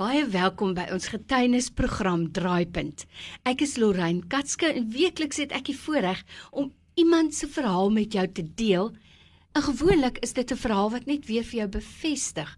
Baie welkom by ons getuienisprogram Draaipunt. Ek is Lorraine Katske en weekliks het ek die voorreg om iemand se verhaal met jou te deel. En gewoonlik is dit 'n verhaal wat net weer vir jou bevestig.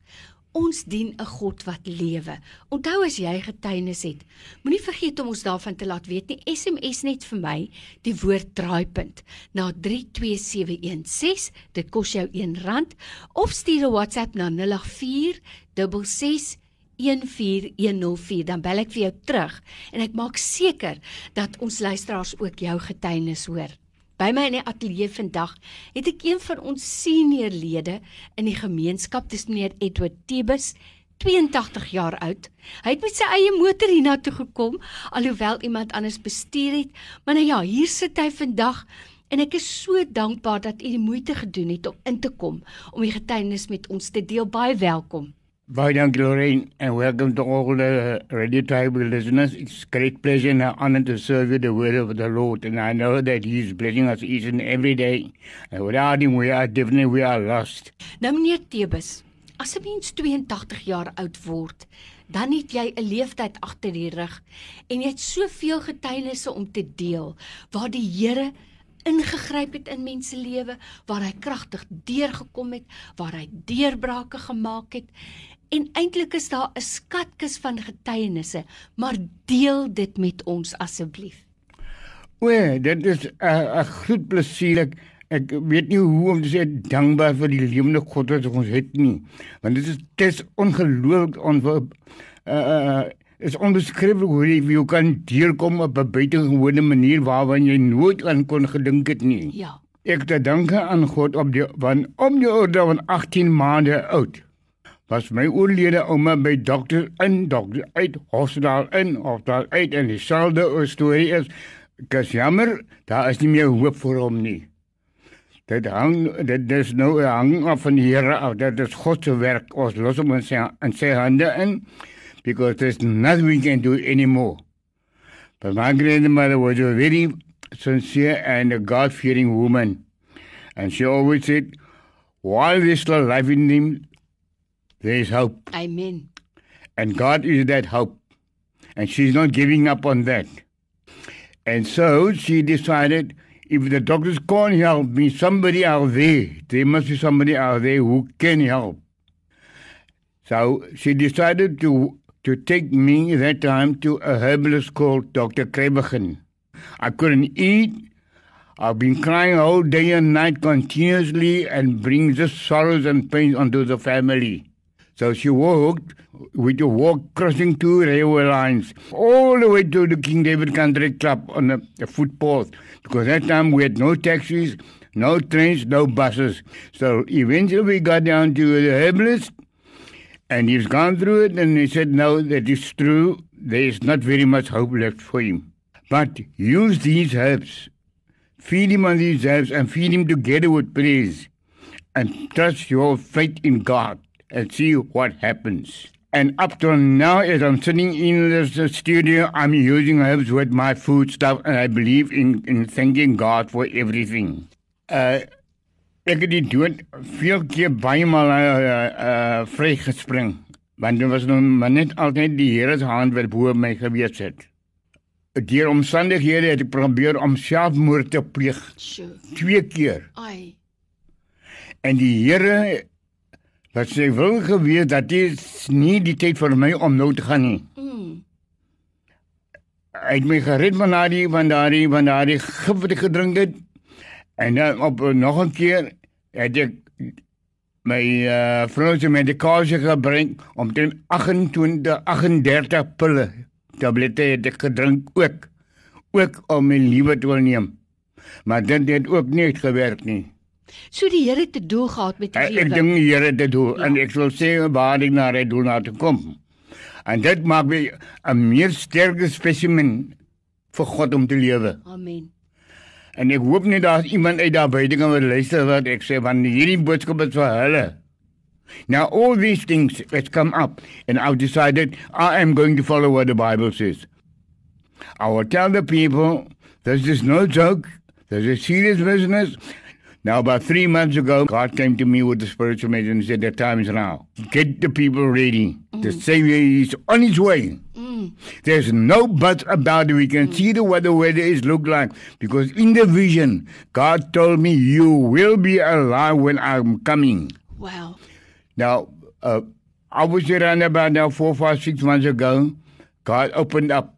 Ons dien 'n God wat lewe. Onthou as jy getuienis het, moenie vergeet om ons daarvan te laat weet nie. SMS net vir my die woord draaipunt na 32716. Dit kos jou R1 of stuur 'n WhatsApp na 084 66 14104 dan bel ek vir jou terug en ek maak seker dat ons luisteraars ook jou getuienis hoor. By my in die ateljee vandag het ek een van ons senior lede in die gemeenskap, dis meneer Edward Tebus, 82 jaar oud. Hy het met sy eie motor hiernatoe gekom alhoewel iemand anders bestuur het, maar nou ja, hier sit hy vandag en ek is so dankbaar dat u die moeite gedoen het om in te kom om die getuienis met ons te deel. Baie welkom. Bye, thank you, Lorraine, and welcome to all the Radio Tribe listeners. It's great pleasure and honor to serve you the word of the Lord, and I know that He's blessing us each and every day. And without Him, we are definitely we are lost. Nou meneer Tebus, as 'n mens 82 jaar oud word, dan het jy 'n leeftyd agter die rug en jy het soveel getuienisse om te deel waar die Here ingegryp het in mense lewe, waar hy kragtig deurgekom het, waar hy deurbrake gemaak het. En eintlik is daar 'n skatkis van getuienisse, maar deel dit met ons asseblief. O, dit is 'n uh, 'n groot plesier. Ek, weet nie hoe om te sê dankbaar vir die lewende God wat ons het nie. Want dit is dit is ongelooflik on uh, uh is onbeskryflik hoe jy, jy kan deurkom op 'n buitengewone manier waarvan jy nooit aan kon gedink het nie. Ja. Ek te danke aan God op die van om die orde van 18 maande oud was my oorlede ouma by dokter in dokter uit hospitaal in of daar uit en dieselfde storie is kas jammer daar is nie meer hoop vir hom nie dit hang dit is nou hang af van die Here af dat dit God se werk ons los hom in sy in sy hande in because there's nothing we can do anymore but my grandmother was a very sincere and a God-fearing woman and she always said while there's still life in him there is hope. Amen. And God is that hope. And she's not giving up on that. And so she decided if the doctors can't help me, somebody out there, there must be somebody out there who can help. So she decided to to take me that time to a herbalist called Dr. Krebergen. I couldn't eat. I've been crying all day and night continuously and brings the sorrows and pains onto the family. So she walked with a walk crossing two railway lines all the way to the King David Country Club on a, a footpath because that time we had no taxis, no trains, no buses. So eventually we got down to the herbalist and he's gone through it and he said, no, that is true. There is not very much hope left for him. But use these herbs. Feed him on these herbs and feed him together with praise. And trust your faith in God and see what happens. And up to now, as I'm sitting in the studio, I'm using herbs with my food stuff, and I believe in, in thanking God for everything. Uh, ek het die dood veel keer baie maal uh, uh, vrygespring, want dit was nou maar net altyd die Here se hand wat bo my gewees het. Deur omstandighede het ek probeer om selfmoord te pleeg. Sjoe. Twee keer. Ai. En die Here Dat sy wil geweet dat dit nie die tyd vir my om nou te gaan nie. Mm. Hy het my gered van daardie van daardie van daardie gif wat ek gedrink het. En dan op nog 'n keer het ek my uh, vrou se medikasie gebring om teen 28 38 pille tablette het ek gedrink ook ook om my lewe te neem. Maar dit het ook nie gewerk nie. So die Here 'n doel gehad met die Ek, ek dink die Here het dit doel Ja. en ek sal sê waar ek na red doel na te kom. En dit maak my 'n meer sterker spesimen vir God om te lewe. Amen. En ek hoop net daar's iemand uit daar buite kan wat luister wat ek sê want hierdie boodskap is vir hulle. Now all these things has come up and I've decided I am going to follow what the Bible says. I will tell the people this is no joke. This is serious business. Now, about three months ago, God came to me with the spiritual message and said, The time is now. Get the people ready. Mm. The Savior is on his way. There's no but about it. We can mm. see the what the weather is look like. Because in the vision, God told me, You will be alive when I'm coming. Wow. Now, uh, I was around about now four, five, six months ago. God opened up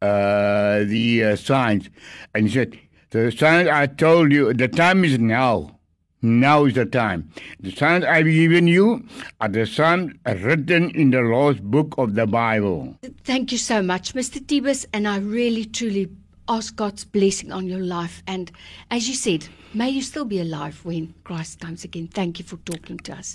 uh, the uh, signs and he said, The signs I told you, the time is now. Now is the time. The signs I've given you are the signs written in the Lord's book of the Bible. Thank you so much, Mr. Tibus, and I really, truly ask God's blessing on your life. And as you said, may you still be alive when Christ comes again. Thank you for talking to us.